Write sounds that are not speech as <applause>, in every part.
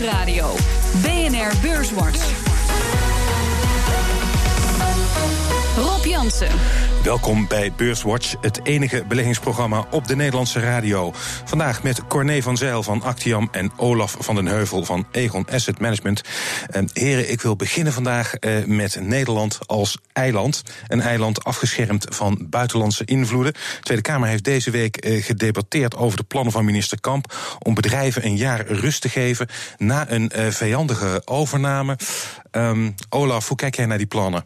Nieuwsradio. BNR Beurswatch. Rob Jansen. Welkom bij Beurswatch, het enige beleggingsprogramma op de Nederlandse radio. Vandaag met Corné van Zijl van Actiam en Olaf van den Heuvel van Egon Asset Management. Heren, ik wil beginnen vandaag uh, met Nederland als eiland. Een eiland afgeschermd van buitenlandse invloeden. De Tweede Kamer heeft deze week uh, gedebatteerd over de plannen van minister Kamp om bedrijven een jaar rust te geven na een vijandige overname. Um, Olaf, hoe kijk jij naar die plannen?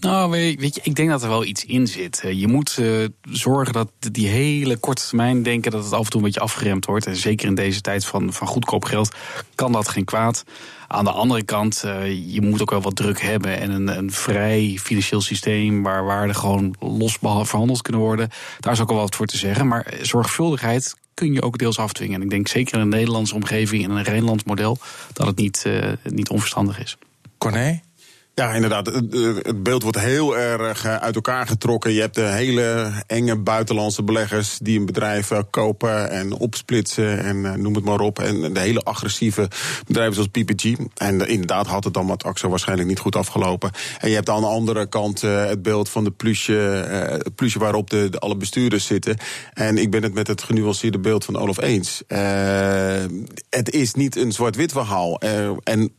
Nou, weet je, ik denk dat er wel iets in zit. Je moet uh, zorgen dat die hele korte termijn denken dat het af en toe een beetje afgeremd wordt. En zeker in deze tijd van, van goedkoop geld kan dat geen kwaad. Aan de andere kant, uh, je moet ook wel wat druk hebben. En een, een vrij financieel systeem waar waarden gewoon los verhandeld kunnen worden. Daar is ook al wat voor te zeggen. Maar zorgvuldigheid kun je ook deels afdwingen. En ik denk zeker in een Nederlandse omgeving, in een Rijnlands model, dat het niet, niet onverstandig is. Corné? Ja, inderdaad. Het beeld wordt heel erg eh, uit elkaar getrokken. Je hebt de hele enge buitenlandse beleggers die een bedrijf eh, kopen en opsplitsen en eh, noem het maar op. En de hele agressieve bedrijven zoals PPG. En inderdaad had het dan met AXO waarschijnlijk niet goed afgelopen. En je hebt aan de andere kant het beeld van de plusje, plusje waarop de, de, alle bestuurders zitten. En ik ben het met het genuanceerde beeld van Olaf eens. het is niet een zwart-wit verhaal. en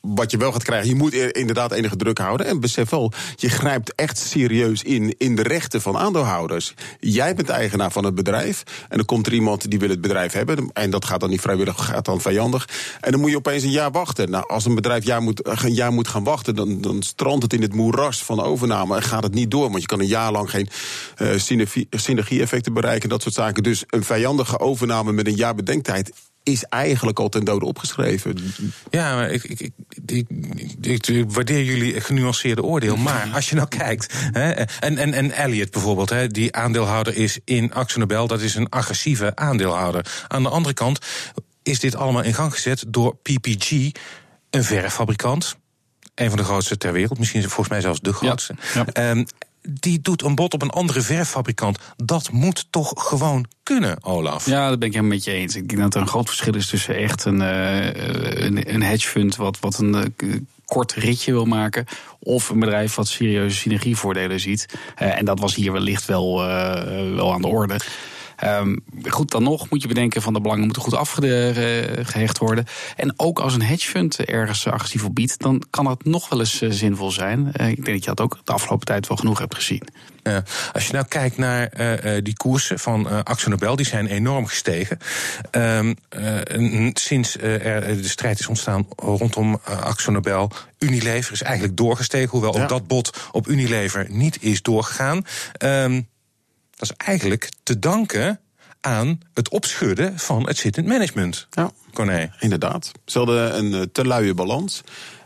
wat je wel gaat krijgen, je moet inderdaad enige druk houden. En besef wel, je grijpt echt serieus in in de rechten van aandeelhouders. Jij bent eigenaar van het bedrijf. En dan komt er iemand die wil het bedrijf hebben. En dat gaat dan niet vrijwillig, gaat dan vijandig. En dan moet je opeens een jaar wachten. Nou, als een bedrijf jaar moet, een jaar moet gaan wachten, dan, dan strandt het in het moeras van overname. En gaat het niet door. Want je kan een jaar lang geen uh, synergie-effecten bereiken. Dat soort zaken. Dus een vijandige overname met een jaar bedenktijd is eigenlijk al ten dode opgeschreven. Ja, maar ik, ik, ik, ik waardeer jullie genuanceerde oordeel. Maar <laughs> als je nou kijkt, hè, en, en, en Elliot bijvoorbeeld, hè, die aandeelhouder is in Nobel, dat is een agressieve aandeelhouder. Aan de andere kant is dit allemaal in gang gezet door PPG, een verffabrikant. Een van de grootste ter wereld, misschien volgens mij zelfs de grootste. Ja, ja. Um, die doet een bod op een andere verffabrikant. Dat moet toch gewoon kunnen, Olaf? Ja, dat ben ik helemaal met je eens. Ik denk dat er een groot verschil is tussen echt een, uh, een, een hedge fund wat, wat een uh, kort ritje wil maken. Of een bedrijf wat serieuze synergievoordelen ziet. Uh, en dat was hier wellicht wel, wel aan de orde. Um, goed, dan nog moet je bedenken van de belangen moeten goed afgehecht worden. En ook als een hedge fund ergens agressief op biedt, dan kan dat nog wel eens zinvol zijn. Uh, ik denk dat je dat ook de afgelopen tijd wel genoeg hebt gezien. Ja, als je nou kijkt naar uh, die koersen van uh, Axel Nobel, die zijn enorm gestegen. Um, sinds er de strijd is ontstaan rondom Axel Nobel, Unilever is eigenlijk doorgestegen, hoewel ja. ook dat bod op Unilever niet is doorgegaan. Um, dat is eigenlijk te danken aan het opschudden van het zittend management. Ja, Corné. Inderdaad. Ze hadden een te luie balans.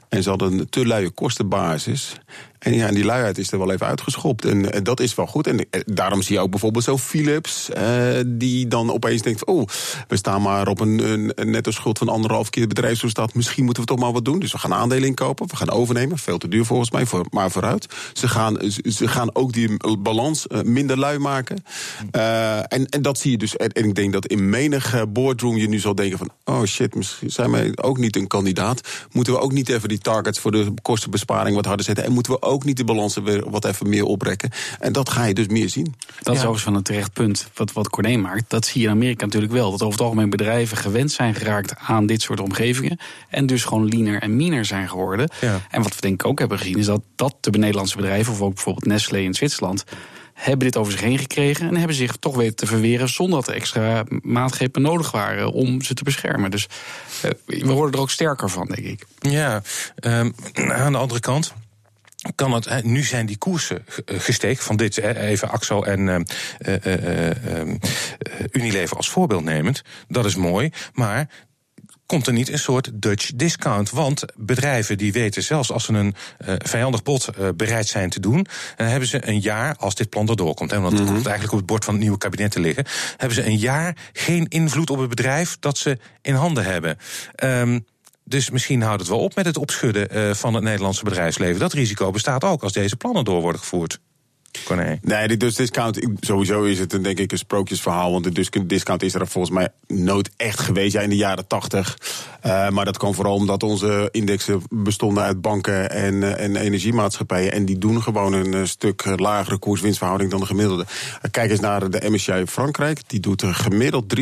En ze hadden een te luie kostenbasis. En ja, en die luiheid is er wel even uitgeschopt. En, en dat is wel goed. En, daarom zie je ook bijvoorbeeld zo Philips, uh, die dan opeens denkt: oh, we staan maar op een, een, netto schuld van anderhalf keer het. Misschien moeten we toch maar wat doen. Dus we gaan aandelen inkopen, we gaan overnemen. Veel te duur volgens mij, voor, maar vooruit. Ze gaan, ze gaan ook die balans minder lui maken. En, en dat zie je dus. En, ik denk dat in menig boardroom je nu zal denken: van, oh shit, misschien zijn wij ook niet een kandidaat. Moeten we ook niet even die targets voor de kostenbesparing wat harder zetten? En moeten we ook ook niet de balansen weer wat even meer oprekken. En dat ga je dus meer zien. Dat is overigens van een terecht punt wat, wat Corné maakt. Dat zie je in Amerika natuurlijk wel. Dat over het algemeen bedrijven gewend zijn geraakt aan dit soort omgevingen. En dus gewoon leaner en meaner zijn geworden. Ja. En wat we denk ik ook hebben gezien is dat, dat de Nederlandse bedrijven, of ook bijvoorbeeld Nestlé in Zwitserland hebben dit over zich heen gekregen en hebben zich toch weten te verweren zonder dat er extra maatregelen nodig waren om ze te beschermen. Dus uh, we worden er ook sterker van, denk ik. Ja, um, aan de andere kant kan het, nu zijn die koersen gestegen van dit, even AXO en uh, uh, Unilever als voorbeeld nemend. Dat is mooi, maar komt er niet een soort Dutch discount. Want bedrijven die weten, zelfs als ze een uh, vijandig bod uh, bereid zijn te doen, dan hebben ze een jaar, als dit plan erdoor komt, hè, want het mm komt eigenlijk op het bord van het nieuwe kabinet te liggen, hebben ze een jaar geen invloed op het bedrijf dat ze in handen hebben. Um, dus misschien houdt het wel op met het opschudden uh, van het Nederlandse bedrijfsleven. Dat risico bestaat ook als deze plannen door worden gevoerd. Corné. Nee, dus discount, sowieso is het een, denk ik een sprookjesverhaal. Want de discount is er volgens mij nooit echt geweest. Ja, in de jaren tachtig. Uh, maar dat kwam vooral omdat onze indexen bestonden uit banken en, uh, en energiemaatschappijen. En die doen gewoon een uh, stuk lagere koers-winstverhouding dan de gemiddelde. kijk eens naar de MSCI Frankrijk. Die doet gemiddeld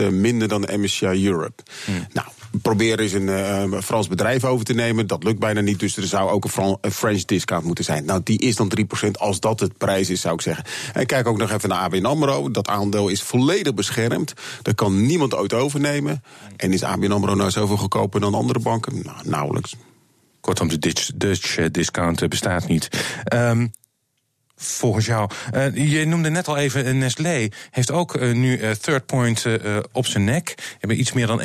3% minder dan de MSCI Europe. Hmm. Nou, proberen eens een uh, Frans bedrijf over te nemen. Dat lukt bijna niet, dus er zou ook een, een French discount moeten zijn. Nou, die is dan 3% als dat het prijs is, zou ik zeggen. En kijk ook nog even naar ABN AMRO. Dat aandeel is volledig beschermd. Dat kan niemand ooit overnemen. En is ABN AMRO nou zoveel goedkoper dan andere banken? Nou, nauwelijks. Kortom, de Dutch, Dutch discount bestaat niet. Um, volgens jou. Uh, je noemde net al even uh, Nestlé. Heeft ook uh, nu Third Point op zijn nek. Hebben iets meer dan 1%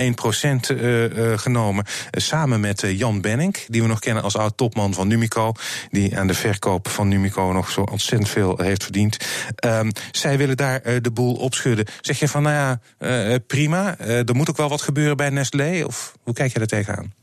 genomen. samen met Jan Benning, die we nog kennen als oud topman van Numico. Die aan de verkoop van Numico nog zo ontzettend veel heeft verdiend. Um, zij willen daar de boel opschudden. Zeg je van, nou ja, prima. er moet ook wel wat gebeuren bij Nestlé? Of hoe kijk je er tegenaan?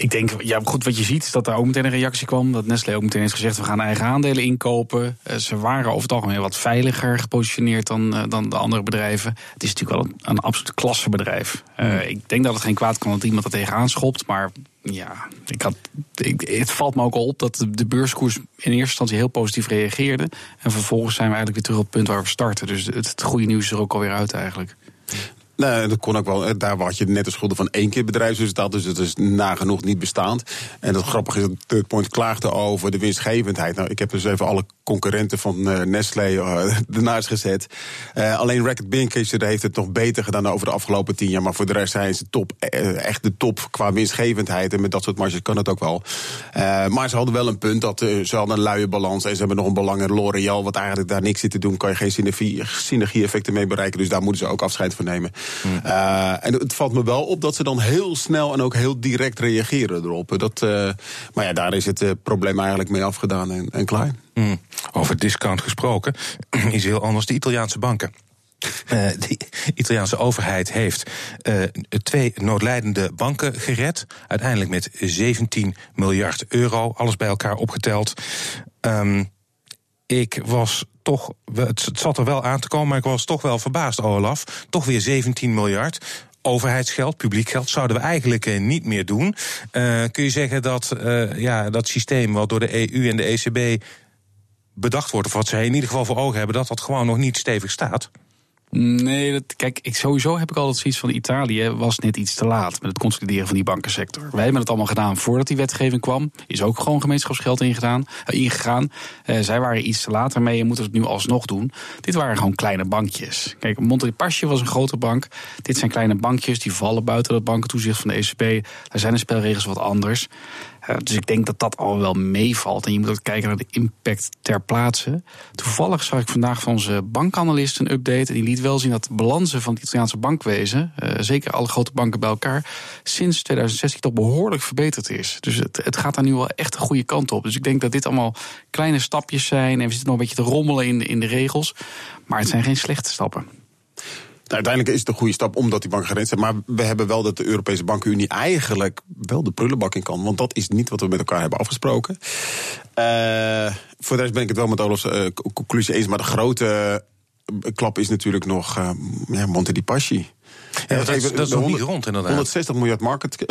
Ik denk, ja, goed, wat je ziet is dat daar ook meteen een reactie kwam. Dat Nestlé ook meteen heeft gezegd: we gaan eigen aandelen inkopen. Uh, ze waren over het algemeen wat veiliger gepositioneerd dan, uh, dan de andere bedrijven. Het is natuurlijk wel een, een absoluut klassebedrijf. Uh, ik denk dat het geen kwaad kan dat iemand er tegenaan schopt. Maar ja, ik had, ik, het valt me ook al op dat de, de, beurskoers in eerste instantie heel positief reageerde. En vervolgens zijn we eigenlijk weer terug op het punt waar we starten. Dus het, het goede nieuws is er ook alweer uit eigenlijk. Nee, dat kon ook wel. Daar had je net een schulden van één keer bedrijfsresultaat. Dus het is nagenoeg niet bestaand. En het grappige is dat Third klaagde over de winstgevendheid. Nou, ik heb dus even alle concurrenten van uh, Nestlé uh, <laughs> ernaast gezet. Uh, alleen Racket Binkischer heeft het nog beter gedaan over de afgelopen tien jaar. Maar voor de rest zijn ze top, echt de top qua winstgevendheid. En met dat soort marges kan het ook wel. maar ze hadden wel een punt dat ze hadden een luie balans. En ze hebben nog een belang in L'Oreal. Wat eigenlijk daar niks zit te doen. Kan je geen synergie-effecten mee bereiken. Dus daar moeten ze ook afscheid van nemen. Hmm. en het valt me wel op dat ze dan heel snel en ook heel direct reageren erop. Dat, maar ja, daar is het probleem eigenlijk mee afgedaan en, en klaar. Hmm. Over discount gesproken, <clears throat> is heel anders de Italiaanse banken. De Italiaanse overheid heeft twee noodlijdende banken gered. Uiteindelijk met 17 miljard euro, alles bij elkaar opgeteld. Um, ik was toch, het zat er wel aan te komen, maar ik was toch wel verbaasd, Olaf. Toch weer 17 miljard overheidsgeld, publiek geld, zouden we eigenlijk uh, niet meer doen. Uh, kun je zeggen dat uh, ja, dat systeem wat door de EU en de ECB bedacht wordt, of wat zij in ieder geval voor ogen hebben, dat dat gewoon nog niet stevig staat? Nee, dat, kijk, ik, sowieso heb ik altijd zoiets van Italië was net iets te laat met het consolideren van die bankensector. Wij hebben het allemaal gedaan voordat die wetgeving kwam. Is ook gewoon gemeenschapsgeld ingedaan, ingegaan. Uh, zij waren iets te laat ermee en moeten het nu alsnog doen. Dit waren gewoon kleine bankjes. Kijk, Monte Paschi was een grote bank. Dit zijn kleine bankjes die vallen buiten het bankentoezicht van de ECB. Daar zijn de spelregels wat anders. Uh, dus ik denk dat dat al wel meevalt. En je moet ook kijken naar de impact ter plaatse. Toevallig zag ik vandaag van onze bankanalist een update. En die liet wel zien dat de balansen van het Italiaanse bankwezen, uh, zeker alle grote banken bij elkaar, sinds 2016 toch behoorlijk verbeterd is. Dus het, het gaat daar nu wel echt de goede kant op. Dus ik denk dat dit allemaal kleine stapjes zijn. En we zitten nog een beetje te rommelen in in de regels. Maar het zijn geen slechte stappen. Uiteindelijk is het een goede stap omdat die banken gerend zijn. Maar we hebben wel dat de Europese Bankenunie eigenlijk wel de prullenbak in kan. Want dat is niet wat we met elkaar hebben afgesproken. Uh, voor de rest ben ik het wel met Olof's uh, conclusie eens. Maar de grote uh, klap is natuurlijk nog uh, ja, Monte di Paschi. Ja, dat, is, dat is nog niet rond inderdaad. 160 miljard market,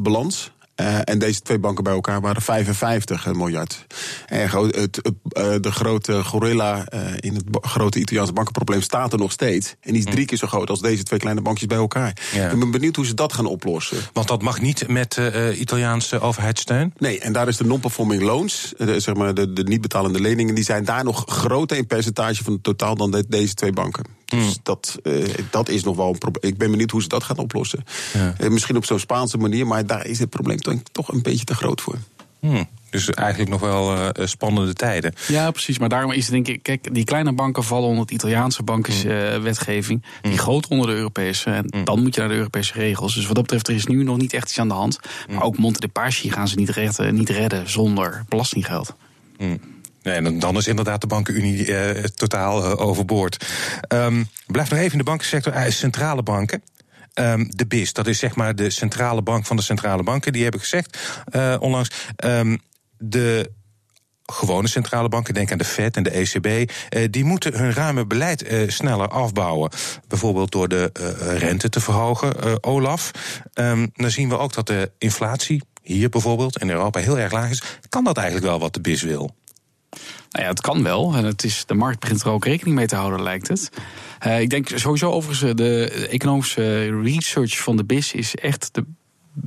balans. Uh, en deze twee banken bij elkaar waren 55 miljard. En het, het, uh, de grote gorilla uh, in het grote Italiaanse bankenprobleem staat er nog steeds. En die is drie hm. keer zo groot als deze twee kleine bankjes bij elkaar. Ja. Ik ben benieuwd hoe ze dat gaan oplossen. Want dat mag niet met Italiaanse overheidssteun? Nee, en daar is de non-performing loans, zeg maar de, de niet betalende leningen, die zijn daar nog groter in percentage van het totaal dan de, deze twee banken. Dus mm. dat, uh, dat is nog wel een probleem. Ik ben benieuwd hoe ze dat gaan oplossen. Ja. Uh, misschien op zo'n Spaanse manier, maar daar is het probleem toch een beetje te groot voor. Mm. Dus eigenlijk nog wel uh, spannende tijden. Ja, precies. Maar daarom is het denk ik... Kijk, die kleine banken vallen onder het Italiaanse bankenswetgeving. Mm. Die groot onder de Europese. En mm. dan moet je naar de Europese regels. Dus wat dat betreft, er is nu nog niet echt iets aan de hand. Maar ook Monte de Paschi gaan ze niet redden, niet redden zonder belastinggeld. Nee, dan is inderdaad de bankenunie uh, totaal uh, overboord. Um, blijf nog even in de bankensector. Uh, centrale banken. Um, de BIS, dat is zeg maar de centrale bank van de centrale banken. Die hebben gezegd onlangs. Um, de gewone centrale banken, denk aan de Fed en de ECB, die moeten hun ruime beleid sneller afbouwen. Bijvoorbeeld door de rente te verhogen, Olaf. Dan zien we ook dat de inflatie hier bijvoorbeeld in Europa heel erg laag is. Kan dat eigenlijk wel wat de BIS wil? Nou ja, het kan wel. En het is, de markt begint er ook rekening mee te houden, lijkt het. Uh, ik denk sowieso overigens, eh, de economische research van de BIS is echt de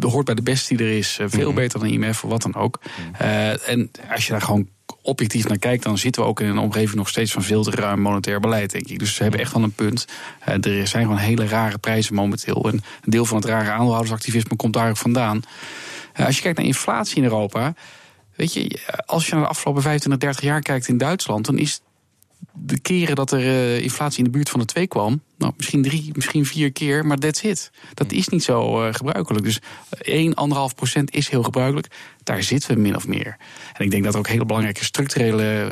hoort bij de beste die er is. Eh, veel mhm. beter dan IMF of wat dan ook. Uh, en als je daar gewoon objectief naar kijkt, dan zitten we ook in een omgeving nog steeds van veel te ruim monetair beleid, denk ik. Dus ze hebben echt wel een punt. Uh, er zijn gewoon hele rare prijzen momenteel. En een deel van het rare aandeelhoudersactivisme komt daar ook vandaan. als je kijkt naar inflatie in Europa. Weet je, als je naar de afgelopen 25, 30 jaar kijkt in Duitsland, dan is de keren dat er uh, inflatie in de buurt van de 2 kwam, nou, misschien drie, misschien vier keer, maar that's it. Dat is niet zo uh, gebruikelijk. Dus 1, 1,5 procent is heel gebruikelijk. Daar zitten we min of meer. En ik denk dat er ook hele belangrijke structurele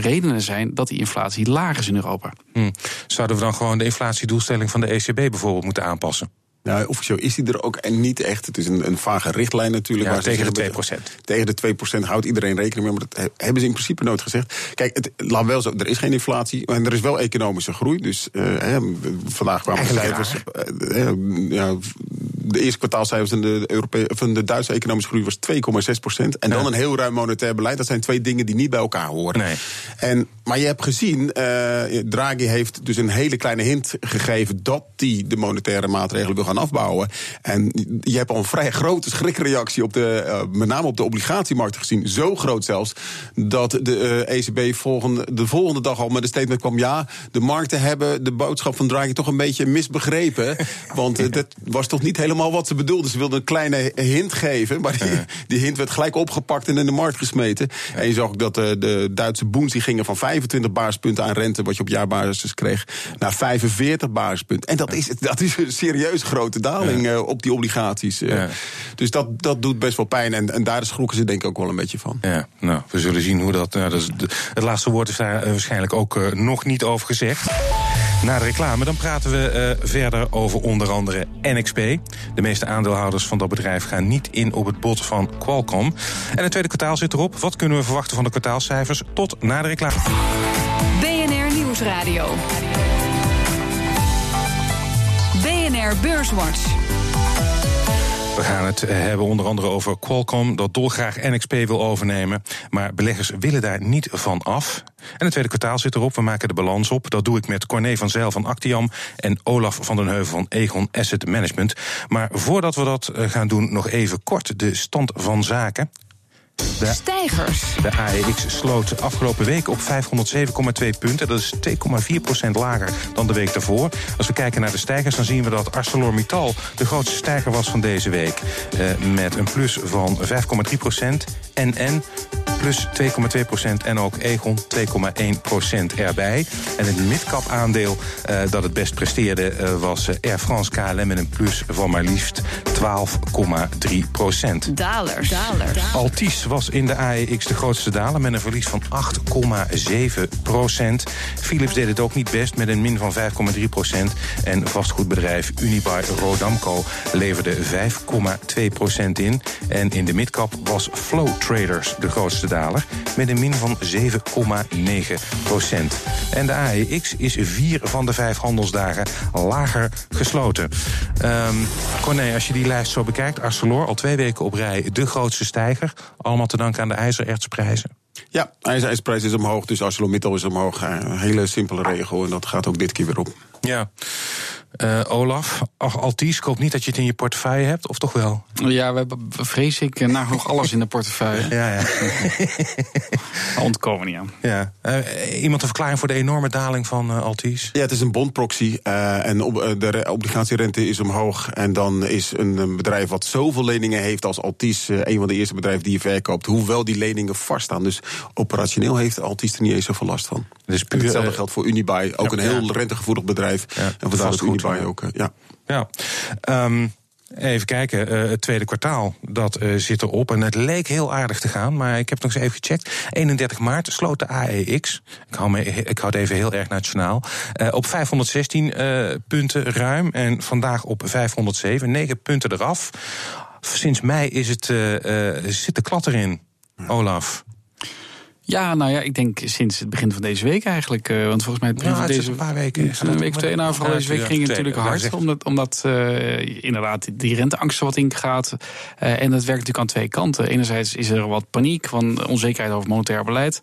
redenen zijn dat die inflatie laag is in Europa. Hmm. Zouden we dan gewoon de inflatiedoelstelling van de ECB bijvoorbeeld moeten aanpassen? Nou, officieel is die er ook niet echt. Het is een, een vage richtlijn natuurlijk. Ja, tegen de 2%. Tegen de 2% houdt iedereen rekening mee. Maar dat hebben ze in principe nooit gezegd. Kijk, het, laat wel zo, er is geen inflatie. En er is wel economische groei. Dus uh, vandaag kwamen de cijfers. Uh, ja, de eerste kwartaalcijfers van de, van de Duitse economische groei was 2,6% En dan een heel ruim monetair beleid. Dat zijn twee dingen die niet bij elkaar horen. Nee. En, maar je hebt gezien, uh, Draghi heeft dus een hele kleine hint gegeven dat hij de monetaire maatregelen wil gaan afbouwen. En je hebt al een vrij grote schrikreactie op de, uh, met name op de obligatiemarkt gezien. Zo groot zelfs dat de uh, ECB volgende, de volgende dag al met een statement kwam: ja, de markten hebben de boodschap van Draghi toch een beetje misbegrepen. <laughs> want dat was toch niet helemaal wat ze bedoelden. Ze wilden een kleine hint geven, maar die, die hint werd gelijk opgepakt en in de markt gesmeten. En je zag ook dat de, de Duitse boens die gingen van 25 basispunten aan rente, wat je op jaarbasis kreeg, naar 45 basispunten. En dat is, dat is een serieus grote daling uh, op die obligaties. Ja. Dus dat, dat doet best wel pijn. En, en daar schrokken ze denk ik ook wel een beetje van. Ja, nou, we zullen zien hoe dat. Nou, dat is het laatste woord is daar waarschijnlijk ook uh, nog niet over gezegd. Na de reclame dan praten we uh, verder over onder andere NXP. De meeste aandeelhouders van dat bedrijf gaan niet in op het bod van Qualcomm. En het tweede kwartaal zit erop. Wat kunnen we verwachten van de kwartaalcijfers? Tot na de reclame. BNR Nieuwsradio. BNR Beurswatch. We gaan het hebben onder andere over Qualcomm, dat dolgraag NXP wil overnemen. Maar beleggers willen daar niet van af. En het tweede kwartaal zit erop. We maken de balans op. Dat doe ik met Corné van Zijl van Actiam en Olaf van den Heuvel van Egon Asset Management. Maar voordat we dat gaan doen, nog even kort de stand van zaken. De, Stijgers. De AEX sloot afgelopen week op 507,2 punten. Dat is 2,4% lager dan de week daarvoor. Als we kijken naar de stijgers, dan zien we dat ArcelorMittal de grootste stijger was van deze week. Eh, met een plus van 5,3 procent. NN plus 2,2 procent. En ook Egon 2,1 procent erbij. En het midcap aandeel uh, dat het best presteerde uh, was Air France KLM met een plus van maar liefst 12,3 procent. Dalers. Dalers. Altis was in de AEX de grootste daler met een verlies van 8,7 procent. Philips deed het ook niet best met een min van 5,3 procent. En vastgoedbedrijf Unibar Rodamco leverde 5,2 procent in. En in de midcap was Flow Traders de grootste daler met een min van 7,9 procent. En de AEX is vier van de vijf handelsdagen lager gesloten. Um, als je die lijst zo bekijkt, Arcelor al twee weken op rij de grootste stijger. Allemaal te danken aan de ijzerertsprijzen. Ja, ijzerertsprijs is omhoog, dus ArcelorMittal is omhoog. Een hele simpele regel en dat gaat ook dit keer weer op. Ja. Uh, Olaf, Altis, ik hoop niet dat je het in je portefeuille hebt, of toch wel? Ja, we hebben, vrees ik, uh, nog alles in de portefeuille. <laughs> ja, ja. <laughs> Ontkomen niet aan. Ja. Uh, iemand een verklaring voor de enorme daling van Altis? Ja, het is een bondproxy en op, de obligatierente is omhoog. En dan is een bedrijf wat zoveel leningen heeft als Altis een van de eerste bedrijven die je verkoopt, hoewel die leningen vaststaan. Dus operationeel heeft Altis er niet eens zoveel last van. Dus puur, hetzelfde geldt voor Unibuy, ook ja, een heel ja. rentegevoelig bedrijf. Ja, en vandaar dat Ook, ja. Ja. Um, Even kijken, uh, het tweede kwartaal, dat uh, zit erop. En het leek heel aardig te gaan, maar ik heb nog eens even gecheckt. 31 maart sloot de AEX, ik hou, me, ik hou het even heel erg nationaal... Uh, op 516 punten ruim en vandaag op 507, 9 punten eraf. Sinds mei is het, zit de klat erin, Olaf. Ja, nou ja, ik denk sinds het begin van deze week eigenlijk. Uh, want volgens mij het begin van deze een paar weken. Een week twee. Nou, vooral deze week ging het natuurlijk hard. Omdat, omdat uh, inderdaad die renteangst wat ingaat. Uh, en dat werkt natuurlijk aan twee kanten. Enerzijds is er wat paniek van onzekerheid over monetair beleid.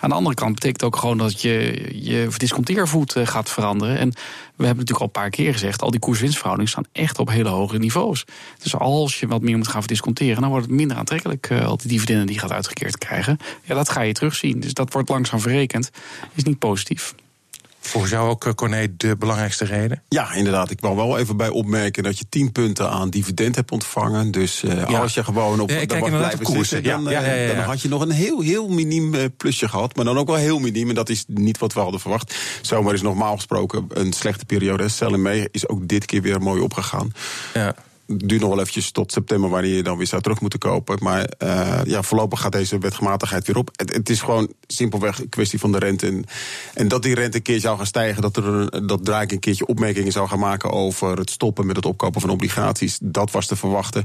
Aan de andere kant betekent ook gewoon dat je je disconteervoet gaat veranderen. En we hebben natuurlijk al een paar keer gezegd, al die koers-winstverhoudingen staan echt op hele hoge niveaus. Dus als je wat meer moet gaan verdisconteren, dan wordt het minder aantrekkelijk, uh, al die dividenden die je gaat uitgekeerd krijgen. Ja, dat ga je terugzien. Dus dat wordt langzaam verrekend. Is niet positief. Volgens jou ook, eh, Corné, de belangrijkste reden? Ja, inderdaad. Ik wil wel even bij opmerken dat je 10 punten aan dividend hebt ontvangen. Dus uh, ja. als je gewoon op ja, de zitten, dan, ja, dan, had je nog een heel, heel miniem plusje gehad. Maar dan ook wel heel miniem. En dat is niet wat we hadden verwacht. Zomaar is normaal gesproken een slechte periode. Sell mee is ook dit keer weer mooi opgegaan. Ja duurt nog wel eventjes tot september wanneer je dan weer zou terug moeten kopen. Maar uh, ja, voorlopig gaat deze wetgematigheid weer op. Het, is gewoon simpelweg een kwestie van de rente. En, dat die rente een keer zou gaan stijgen, dat, er, dat Drake een keertje opmerkingen zou gaan maken over het stoppen met het opkopen van obligaties, dat was te verwachten.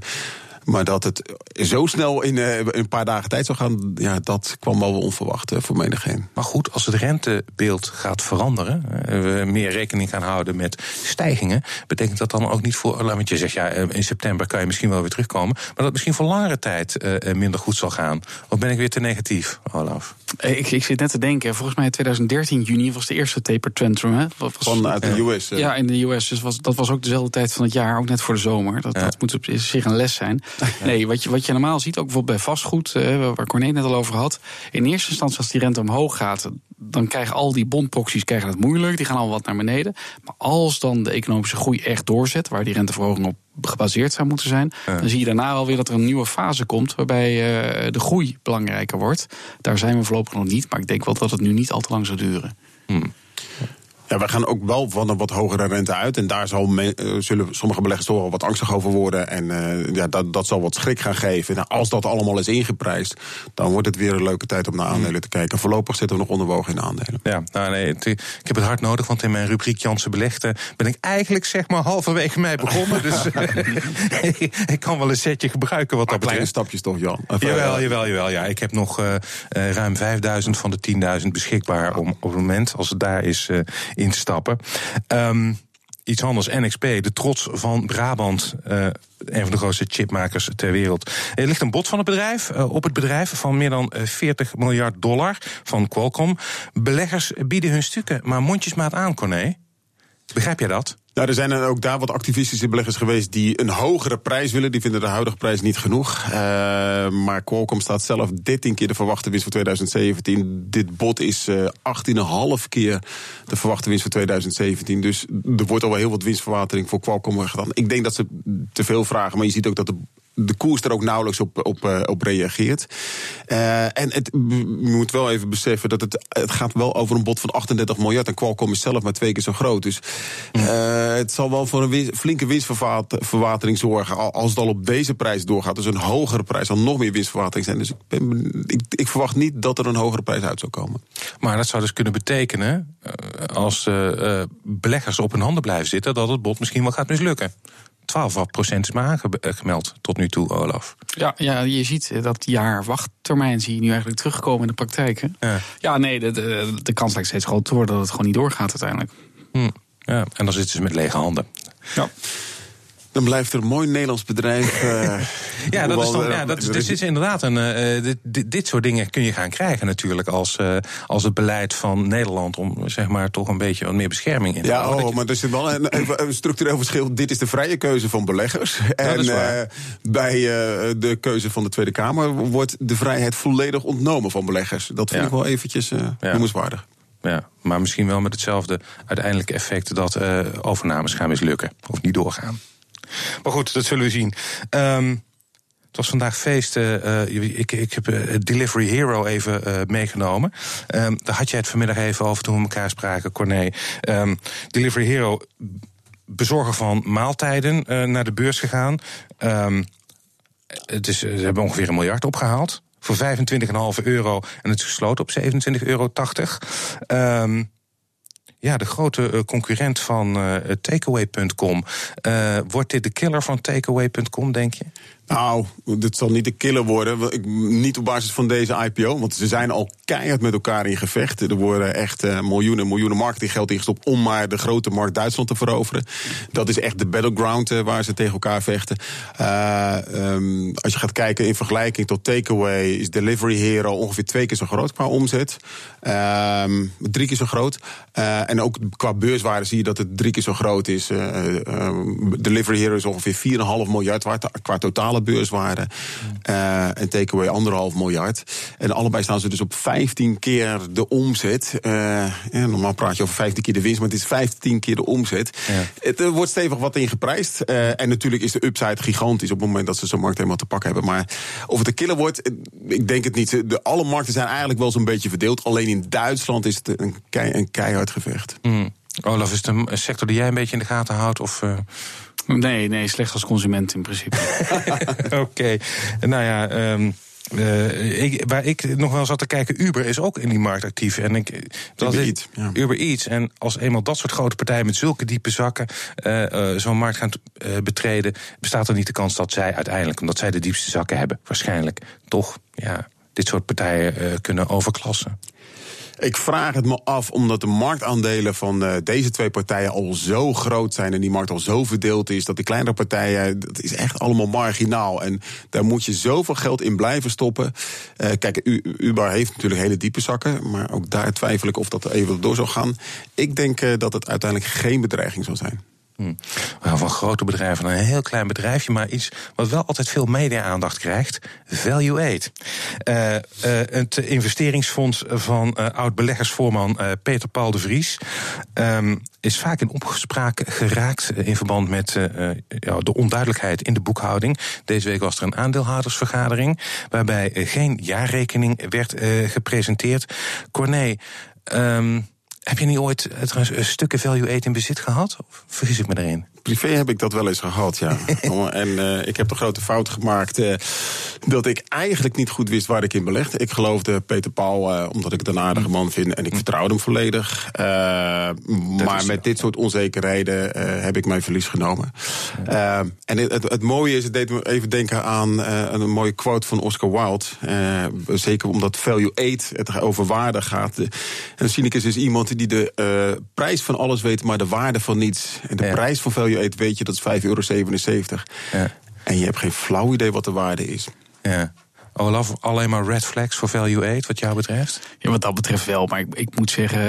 Maar dat het zo snel in uh, een paar dagen tijd zou gaan, ja, dat kwam wel onverwacht uh, voor menigeen. Maar goed, als het rentebeeld gaat veranderen, uh, we meer rekening gaan houden met stijgingen, betekent dat dan ook niet voor, want je zegt ja, in september kan je misschien wel weer terugkomen, maar dat het misschien voor langere tijd minder goed zal gaan? Of ben ik weer te negatief, Olaf? Ik, ik zit net te denken, volgens mij in 2013 juni was de eerste taper tantrum. Hè? Was, Vanuit de US. Ja, in de US. Dus was, dat was ook dezelfde tijd van het jaar, ook net voor de zomer. Dat, dat moet op zich een les zijn. <laughs> Nee, wat je, wat je normaal ziet, ook bijvoorbeeld bij vastgoed, uh, waar Corné net al over had. In eerste instantie, als die rente omhoog gaat, dan krijgen al die bondproxies krijgen het moeilijk. Die gaan al wat naar beneden. Maar als dan de economische groei echt doorzet, waar die renteverhoging op gebaseerd zou moeten zijn, dan zie je daarna alweer dat er een nieuwe fase komt waarbij uh, de groei belangrijker wordt. Daar zijn we voorlopig nog niet, maar ik denk wel dat het nu niet al te lang zal duren. Hmm. Ja, we gaan ook wel van een wat hogere rente uit. En daar zal me, uh, zullen sommige beleggers toch wel wat angstig over worden. En uh, ja, dat, dat zal wat schrik gaan geven. Nou, als dat allemaal is ingeprijsd, dan wordt het weer een leuke tijd om naar aandelen te kijken. Voorlopig zitten we nog onderwogen in aandelen. Ja, nou nee, het, ik heb het hard nodig, want in mijn rubriek Jansen Belegde ben ik eigenlijk zeg maar halverwege mij begonnen. dus <laughs> <laughs> ik kan wel een setje gebruiken wat dat betreft. Kleine stapjes toch, Jan? Jawel, jawel, jawel. Ja, ik heb nog uh, ruim 5000 van de 10.000 beschikbaar om op het moment, als het daar is instappen. Um, iets anders, NXP, de trots van Brabant. Uh, een van de grootste chipmakers ter wereld. Er ligt een bod van het bedrijf, uh, op het bedrijf van meer dan 40 miljard dollar van Qualcomm. Beleggers bieden hun stukken, maar mondjesmaat aan, Corné. Begrijp jij dat? Nou, er zijn ook daar wat activistische beleggers geweest die een hogere prijs willen. Die vinden de huidige prijs niet genoeg. Uh, maar Qualcomm staat zelf 13 keer de verwachte winst voor 2017. Dit bod is uh, eh, 18,5 keer de verwachte winst voor 2017. Dus er wordt al wel heel wat winstverwatering voor Qualcomm gedaan. Ik denk dat ze te veel vragen, maar je ziet ook dat de de koers er ook nauwelijks op, op, eh, op reageert. Uh, en het, je moet wel even beseffen dat het, het gaat wel over een bod van 38 miljard. En Qualcomm is zelf maar twee keer zo groot. Dus uh, het zal wel voor een flinke winstverwatering zorgen. Als het al op deze prijs doorgaat. Dus een hogere prijs zal nog meer winstverwatering zijn. Dus ik, ben, ik, ik verwacht niet dat er een hogere prijs uit zal komen. Maar dat zou dus kunnen betekenen, als uh, beleggers op hun handen blijven zitten, dat het bod misschien wel gaat mislukken. 12 procent is maar aangemeld tot nu toe, Olaf. Ja, ja, je ziet dat jaar wachttermijn zie je nu eigenlijk terugkomen in de praktijk. Hè? Ja. ja, nee, de, de, de kans lijkt steeds groter te worden dat het gewoon niet doorgaat uiteindelijk. Hm. Ja, en dan zitten ze met lege handen. Ja. Dan blijft er een mooi Nederlands bedrijf. Uh, <laughs> ja, dat is dan, ja, dat is, dus is inderdaad een. Uh, dit, dit, soort dingen kun je gaan krijgen natuurlijk als, uh, als het beleid van Nederland om zeg maar toch een beetje wat meer bescherming in te Ja, oh, maar er zit wel een, een, structureel verschil. Dit is de vrije keuze van beleggers. <laughs> En bij de keuze van de Tweede Kamer wordt de vrijheid volledig ontnomen van beleggers. Dat vind ik wel eventjes noemenswaardig. Ja, maar misschien wel met hetzelfde uiteindelijke effect dat overnames gaan mislukken of niet doorgaan. Maar goed, dat zullen we zien. Um, het was vandaag feest. Uh, ik, ik heb uh, Delivery Hero even meegenomen. Um, daar had jij het vanmiddag even over toen we elkaar spraken, Corné. Um, Delivery Hero, bezorger van maaltijden, naar de beurs gegaan. het is, ze hebben ongeveer een miljard opgehaald. Voor 25,5 euro. En het is gesloten op 27,80 euro. Ja, de grote uh, concurrent van uh, takeaway.com. Uh, wordt dit de killer van takeaway.com, denk je? Nou, dit zal niet de killer worden. Ik- Niet op basis van deze IPO. Want ze zijn al keihard met elkaar in gevecht. Er worden echt eh, miljoenen en miljoenen marketinggeld ingestopt. om maar de grote markt Duitsland te veroveren. Dat is echt de battleground eh, waar ze tegen elkaar vechten. Eh, ehm, als je gaat kijken in vergelijking tot Takeaway. is Delivery Hero ongeveer twee keer zo groot qua omzet. Ehm, drie keer zo groot. En ook qua beurswaarde zie je dat het drie keer zo groot is. Eh, ehm, Delivery Hero is ongeveer 4,5 miljard waard qua totale beurswaarde. Eh, en Takeaway anderhalf miljard. En allebei staan ze dus op 15 keer de omzet. Eh, ja, normaal praat je over 15 keer de winst, maar het is 15 keer de omzet. Het er wordt stevig wat in geprijsd. Eh, en natuurlijk is de upside gigantisch op het moment dat ze zo'n markt helemaal te pakken hebben. Maar of het een killer wordt, ik denk het niet. De, alle markten zijn eigenlijk wel zo'n beetje verdeeld. Alleen in Duitsland is het een, kei, een keihard gevecht. Hmm. Olaf, is het een sector die jij een beetje in de gaten houdt? Of? Nee, nee, slecht als consument in principe. <laughs> Oké, nou ja. ehm, eh, ik, waar ik nog wel zat te kijken, Uber is ook in die markt actief. En ik, dat Uber is- Eats, ja. Uber Eats. En als eenmaal dat soort grote partijen met zulke diepe zakken eh, eh, zo'n markt gaan eh, betreden, bestaat er niet de kans dat zij uiteindelijk, omdat zij de diepste zakken hebben, waarschijnlijk toch ja, dit soort partijen eh, kunnen overklassen. Ik vraag het me af omdat de marktaandelen van eh, deze twee partijen al zo groot zijn en die markt al zo verdeeld is dat die kleinere partijen, dat is echt allemaal marginaal. En daar moet je zoveel geld in blijven stoppen. Eh, kijk, Uber heeft natuurlijk hele diepe zakken, maar ook daar twijfel ik of dat even door zou gaan. Ik denk eh, dat het uiteindelijk geen bedreiging zal zijn. Hm. Gaan van grote bedrijven naar een heel klein bedrijfje, maar iets wat wel altijd veel media-aandacht krijgt: Value Aid. Eh, eh, het investeringsfonds van eh, oud-beleggersvoorman Peter Paul de Vries ehm, is vaak in opgespraak geraakt in verband met de onduidelijkheid in de boekhouding. Deze week was er een aandeelhoudersvergadering waarbij geen jaarrekening werd gepresenteerd. Corné. ehm, heb je niet ooit eh, trouwens, stukken value aid in bezit gehad? Of vergis ik me erin? Privé heb ik dat wel eens gehad, ja. <laughs> en eh, ik heb de grote fout gemaakt eh, dat ik eigenlijk niet goed wist waar ik in belegde. Ik geloofde Peter Paul, eh, omdat ik het een aardige man vind en ik vertrouwde hem volledig. Maar is- met dit soort onzekerheden heb ik mijn verlies genomen. En het, het, het mooie is, het deed me even denken aan een mooie quote van Oscar Wilde. Zeker omdat value aid het over waarde gaat. Een cynicus is iemand die de prijs van alles weet, maar de waarde van niets. En de Ja. prijs van value aid weet je, dat is 5,77 euro. Ja. En je hebt geen flauw idee wat de waarde is. Ja. Olaf, alleen maar red flags voor value aid, wat jou betreft? Ja, wat dat betreft wel. Maar ik, ik moet zeggen,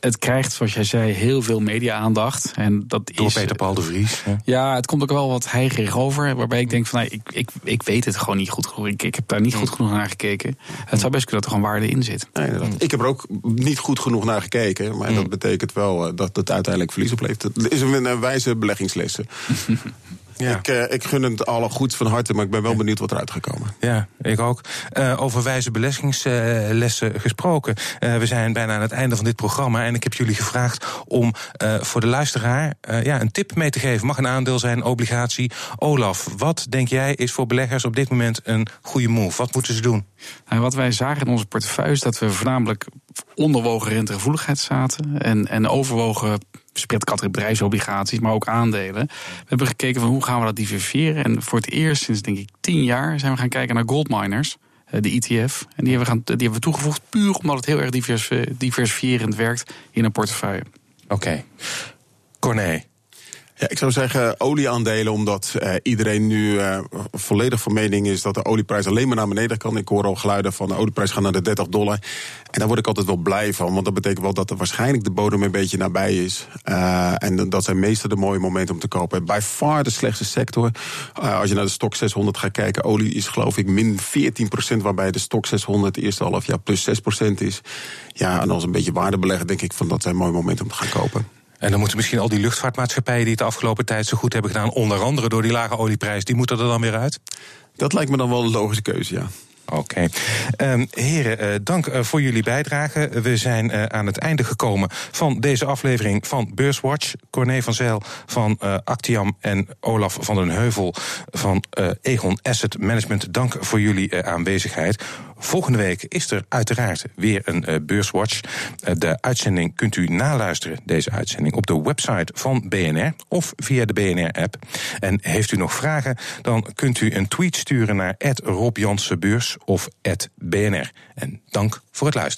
het krijgt, zoals jij zei, heel veel media-aandacht. En dat Door is, Peter Paul de Vries. Ja. Ja, het komt ook wel wat heigerig over. Waarbij ik denk van, nou, ik, ik, ik weet het gewoon niet goed genoeg. Ik, ik heb daar niet goed genoeg naar gekeken. Het zou best kunnen dat er gewoon waarde in zit. Nee, inderdaad. Ik heb er ook niet goed genoeg naar gekeken. Maar dat betekent wel eh, dat het uiteindelijk verlies oplevert. Het is een, een wijze beleggingslessen. <laughs> Ja. Ik, eh, ik gun het alle goeds van harte, maar ik ben wel benieuwd wat eruit gaat komen. Ja, ik ook. Eh, over wijze beleggingslessen gesproken. Eh, we zijn bijna aan het einde van dit programma. En ik heb jullie gevraagd om eh, voor de luisteraar eh, ja, een tip mee te geven. Mag een aandeel zijn, obligatie. Olaf, wat denk jij is voor beleggers op dit moment een goede move? Wat moeten ze doen? Nou, wat wij zagen in onze portefeuille is dat we voornamelijk onderwogen rentegevoeligheid zaten. En, en overwogen spreadcategorie maar ook aandelen. We hebben gekeken van hoe gaan we dat diversifiëren. En voor het eerst sinds denk ik tien jaar zijn we gaan kijken naar goldminers. eh, De ETF. En die hebben, we gaan, die hebben we toegevoegd puur omdat het heel erg divers, diversifierend werkt in een portefeuille. Oké. Corné. Ik zou zeggen olieaandelen, omdat eh, iedereen nu eh, volledig van mening is dat de olieprijs alleen maar naar beneden kan. Ik hoor al geluiden van de olieprijs gaat naar de 30 dollar. En daar word ik altijd wel blij van, want dat betekent wel dat er waarschijnlijk de bodem een beetje nabij is. Eh, en dat zijn meestal de mooie momenten om te kopen. Bij far de slechtste sector. Als je naar de stok 600 gaat kijken, olie is geloof ik min 14%, waarbij de stok 600 het eerste half jaar plus 6% is. Ja, en als een beetje waarde beleggen, denk ik van dat zijn mooie momenten om te gaan kopen. En dan moeten misschien al die luchtvaartmaatschappijen die het de afgelopen tijd zo goed hebben gedaan, onder andere door die lage olieprijs, die moeten er dan weer uit? Dat lijkt me dan wel een logische keuze, ja. Oké. Ehm, heren, eh, dank eh, voor jullie bijdrage. We zijn eh, aan het einde gekomen van deze aflevering van Beurswatch. Corné van Zijl van Actiam en Olaf van den Heuvel van Egon Asset Management. Dank voor jullie aanwezigheid. Volgende week is er uiteraard weer een uh, beurswatch. Uh, de uitzending kunt u naluisteren, deze uitzending, op de website van BNR of via de BNR-app. En heeft u nog vragen, dan kunt u een tweet sturen naar Rob of BNR. En dank voor het luisteren.